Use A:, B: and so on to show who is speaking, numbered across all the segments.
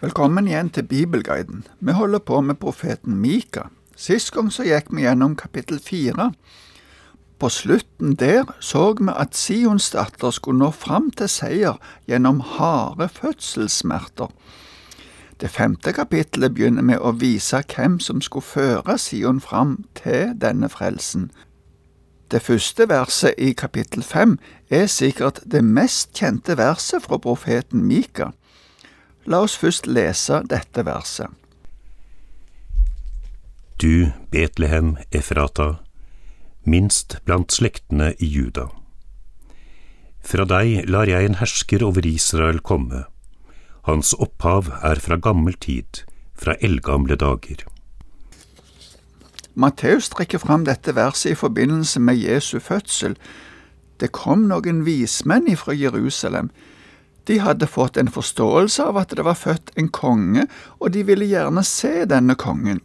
A: Velkommen igjen til Bibelguiden. Vi holder på med profeten Mika. Sist gang så gikk vi gjennom kapittel fire. På slutten der så vi at Sions datter skulle nå fram til seier gjennom harde fødselssmerter. Det femte kapittelet begynner med å vise hvem som skulle føre Sion fram til denne frelsen. Det første verset i kapittel fem er sikkert det mest kjente verset fra profeten Mika. La oss først lese dette verset.
B: Du, Betlehem Efrata, minst blant slektene i Juda. Fra deg lar jeg en hersker over Israel komme. Hans opphav er fra gammel tid, fra eldgamle dager.
A: Matteus trekker fram dette verset i forbindelse med Jesu fødsel. Det kom noen vismenn fra Jerusalem de hadde fått en forståelse av at det var født en konge, og de ville gjerne se denne kongen.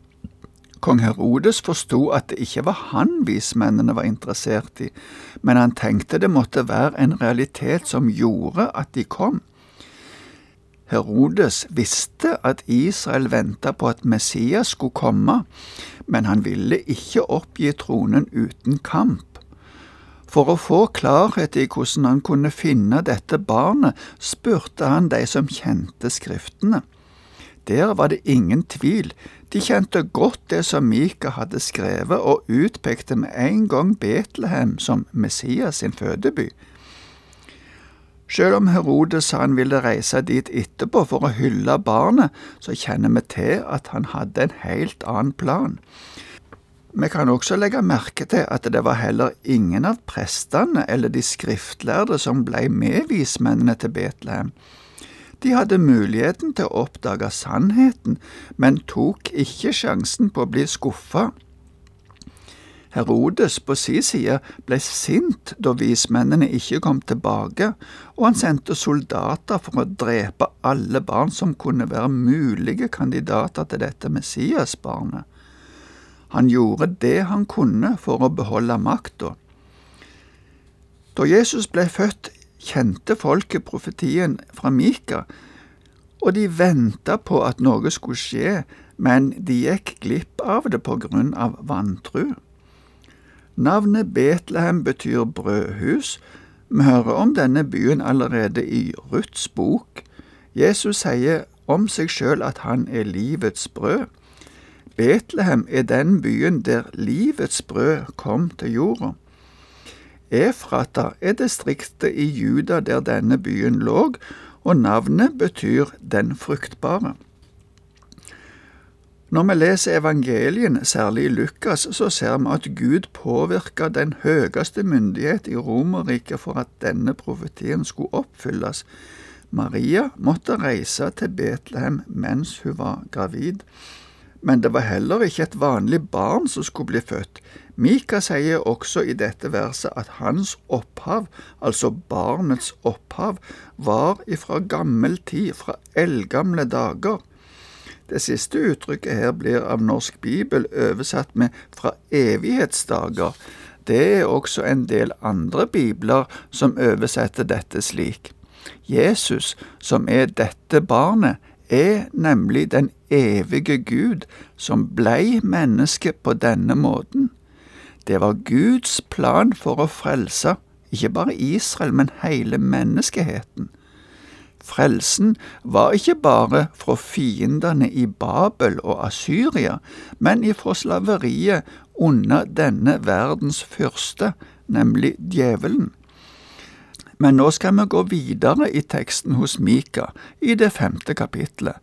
A: Kong Herodes forsto at det ikke var han vismennene var interessert i, men han tenkte det måtte være en realitet som gjorde at de kom. Herodes visste at Israel venta på at Messias skulle komme, men han ville ikke oppgi tronen uten kamp. For å få klarhet i hvordan han kunne finne dette barnet, spurte han de som kjente Skriftene. Der var det ingen tvil, de kjente godt det som Mika hadde skrevet, og utpekte med en gang Betlehem som Messias sin fødeby. Selv om Herodes sa han ville reise dit etterpå for å hylle barnet, så kjenner vi til at han hadde en helt annen plan. Vi kan også legge merke til at det var heller ingen av prestene eller de skriftlærde som ble med vismennene til Betlehem. De hadde muligheten til å oppdage sannheten, men tok ikke sjansen på å bli skuffa. Herodes på sin side ble sint da vismennene ikke kom tilbake, og han sendte soldater for å drepe alle barn som kunne være mulige kandidater til dette Messias-barnet. Han gjorde det han kunne for å beholde makta. Da Jesus ble født, kjente folket profetien fra Mika, og de venta på at noe skulle skje, men de gikk glipp av det på grunn av vantru. Navnet Betlehem betyr brødhus. Vi hører om denne byen allerede i Ruths bok. Jesus sier om seg sjøl at han er livets brød. Betlehem er den byen der livets brød kom til jorda. Efrata er distriktet i Juda der denne byen lå, og navnet betyr den fruktbare. Når vi leser evangelien, særlig i Lukas, så ser vi at Gud påvirka den høyeste myndighet i Romerriket for at denne profetien skulle oppfylles. Maria måtte reise til Betlehem mens hun var gravid men det var heller ikke et vanlig barn som skulle bli født. Mika sier også i dette verset at hans opphav, altså barnets opphav, var ifra gammel tid, fra eldgamle dager. Det siste uttrykket her blir av Norsk bibel oversatt med fra evighetsdager. Det er også en del andre bibler som oversetter dette slik. Jesus, som er dette barnet, er nemlig den evige Gud som blei menneske på denne måten. Det var Guds plan for å frelse ikke bare Israel, men hele menneskeheten. Frelsen var ikke bare fra fiendene i Babel og Asyria, men ifra slaveriet under denne verdens fyrste, nemlig djevelen. Men nå skal vi gå videre i teksten hos Mika, i det femte kapitlet.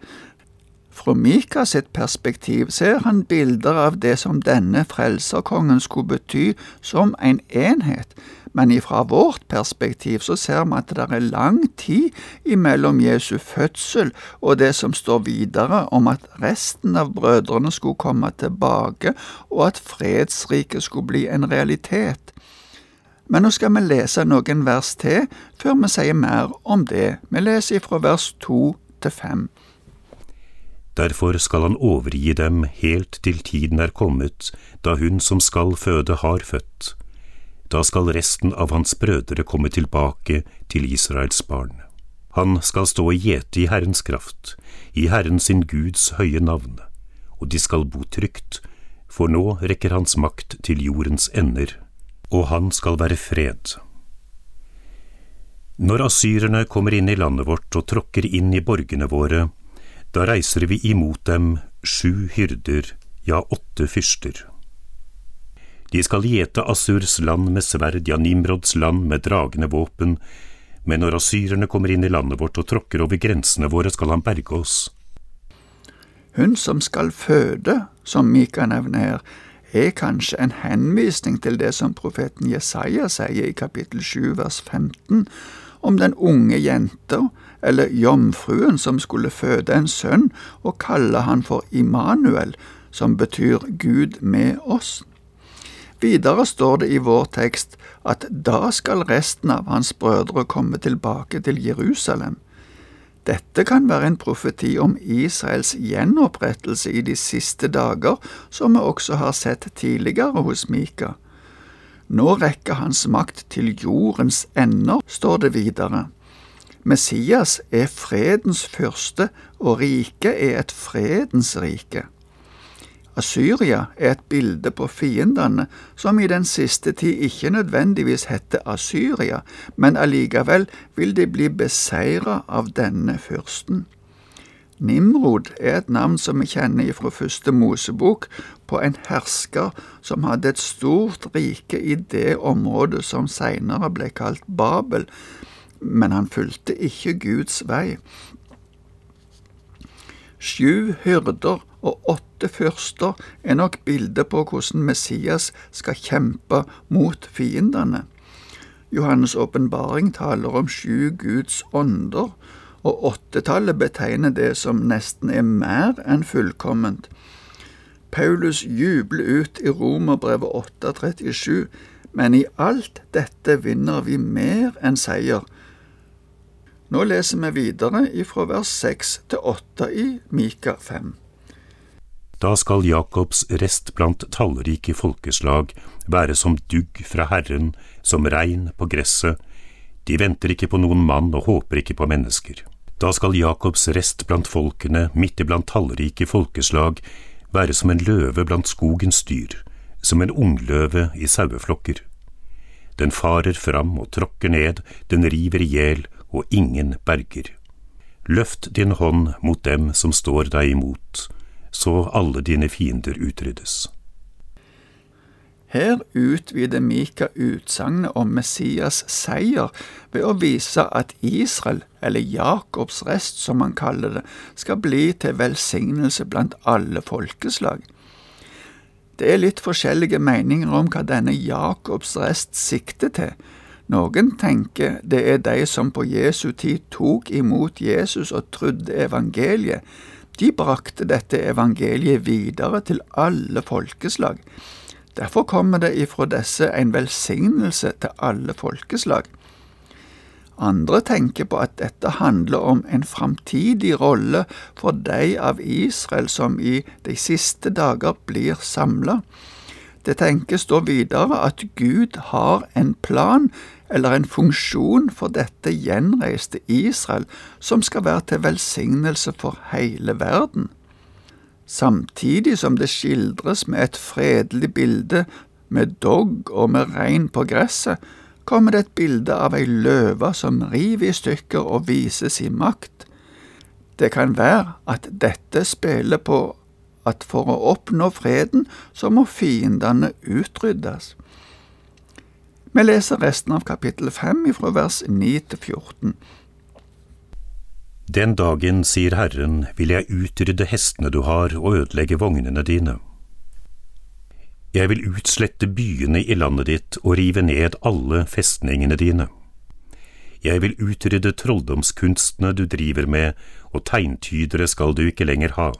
A: Fra Mika sitt perspektiv ser han bilder av det som denne frelserkongen skulle bety som en enhet, men ifra vårt perspektiv så ser vi at det er lang tid imellom Jesu fødsel og det som står videre om at resten av brødrene skulle komme tilbake, og at fredsriket skulle bli en realitet. Men nå skal vi lese noen vers til før vi sier mer om det. Vi leser fra vers to til fem.
B: Derfor skal han overgi dem helt til tiden er kommet, da hun som skal føde har født. Da skal resten av hans brødre komme tilbake til Israels barn. Han skal stå og gjete i Herrens kraft, i Herren sin Guds høye navn, og de skal bo trygt, for nå rekker hans makt til jordens ender, og han skal være fred. Når asyrerne kommer inn i landet vårt og tråkker inn i borgene våre, da reiser vi imot dem sju hyrder, ja, åtte fyrster. De skal gjete Assurs land med sverd, ja, Nimrods land med dragende våpen, men når asyrerne kommer inn i landet vårt og tråkker over grensene våre, skal han berge oss.
A: Hun som skal føde, som Mika nevner her, er kanskje en henvisning til det som profeten Jesaja sier i kapittel 7 vers 15, om den unge jenta, eller jomfruen, som skulle føde en sønn, og kalle han for Immanuel, som betyr Gud med oss. Videre står det i vår tekst at da skal resten av hans brødre komme tilbake til Jerusalem. Dette kan være en profeti om Israels gjenopprettelse i de siste dager, som vi også har sett tidligere hos Mika. Nå rekker hans makt til jordens ender, står det videre. Messias er fredens fyrste, og riket er et fredens rike. Asyria er et bilde på fiendene, som i den siste tid ikke nødvendigvis heter Asyria, men allikevel vil de bli beseira av denne fyrsten. Nimrod er et navn som vi kjenner fra første Mosebok, på en hersker som hadde et stort rike i det området som seinere ble kalt Babel, men han fulgte ikke Guds vei. Sju hyrder og åtte fyrster er nok bildet på hvordan Messias skal kjempe mot fiendene. Johannes' åpenbaring taler om sju Guds ånder, og åttetallet betegner det som nesten er mer enn fullkomment. Paulus jubler ut i Romerbrevet 8,37, men i alt dette vinner vi mer enn seier. Nå leser vi videre ifra vers 6 til 8 i Mika 5.
B: Da skal Jakobs rest blant tallrike folkeslag være som dugg fra Herren, som regn på gresset, de venter ikke på noen mann og håper ikke på mennesker. Da skal Jakobs rest blant folkene, midt iblant tallrike folkeslag, være som en løve blant skogens dyr, som en ungløve i saueflokker. Den farer fram og tråkker ned, den river i hjel, og ingen berger. Løft din hånd mot dem som står deg imot, så alle dine fiender utryddes.
A: Her utvider Mika utsagnet om Messias seier ved å vise at Israel, eller Jakobs rest som han kaller det, skal bli til velsignelse blant alle folkeslag. Det er litt forskjellige meninger om hva denne Jakobs rest sikter til. Noen tenker det er de som på Jesu tid tok imot Jesus og trodde evangeliet. De brakte dette evangeliet videre til alle folkeslag. Derfor kommer det ifra disse en velsignelse til alle folkeslag. Andre tenker på at dette handler om en framtidig rolle for de av Israel som i de siste dager blir samla. Det tenkes da videre at Gud har en plan eller en funksjon for dette gjenreiste Israel som skal være til velsignelse for hele verden samtidig som det skildres med et fredelig bilde med dogg og med regn på gresset, kommer det et bilde av ei løve som river i stykker og viser sin makt. Det kan være at dette spiller på at for å oppnå freden, så må fiendene utryddes. Vi leser resten av kapittel 5 fra vers 9 til 14.
B: Den dagen, sier Herren, vil jeg utrydde hestene du har og ødelegge vognene dine. Jeg vil utslette byene i landet ditt og rive ned alle festningene dine. Jeg vil utrydde trolldomskunstene du driver med, og tegntydere skal du ikke lenger ha.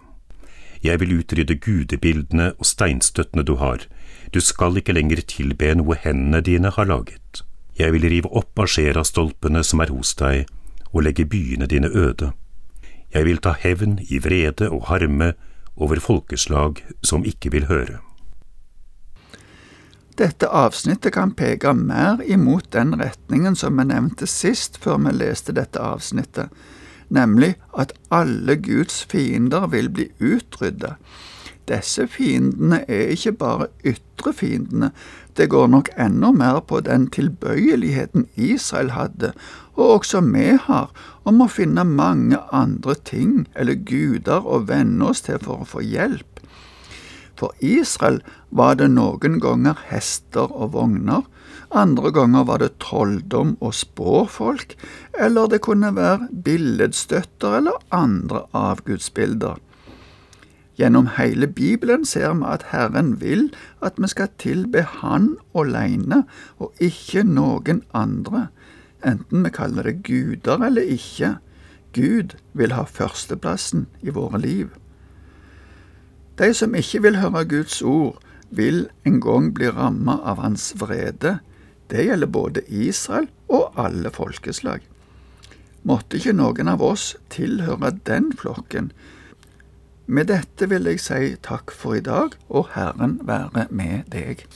B: Jeg vil utrydde gudebildene og steinstøttene du har, du skal ikke lenger tilbe noe hendene dine har laget. Jeg vil rive opp asjerastolpene som er hos deg, og legge byene dine øde. Jeg vil ta hevn i vrede og harme over folkeslag som ikke vil høre.
A: Dette avsnittet kan peke mer imot den retningen som vi nevnte sist før vi leste dette avsnittet, nemlig at alle Guds fiender vil bli utryddet. Disse fiendene er ikke bare ytre fiendene, det går nok enda mer på den tilbøyeligheten Israel hadde, og også vi har, om å finne mange andre ting eller guder å venne oss til for å få hjelp. For Israel var det noen ganger hester og vogner, andre ganger var det trolldom og spåfolk, eller det kunne være billedstøtter eller andre avgudsbilder. Gjennom hele Bibelen ser vi at Herren vil at vi skal tilbe Han alene, og ikke noen andre, enten vi kaller det guder eller ikke. Gud vil ha førsteplassen i våre liv. De som ikke vil høre Guds ord, vil en gang bli rammet av hans vrede. Det gjelder både Israel og alle folkeslag. Måtte ikke noen av oss tilhøre den flokken. Med dette vil jeg si takk for i dag, og Herren være med deg.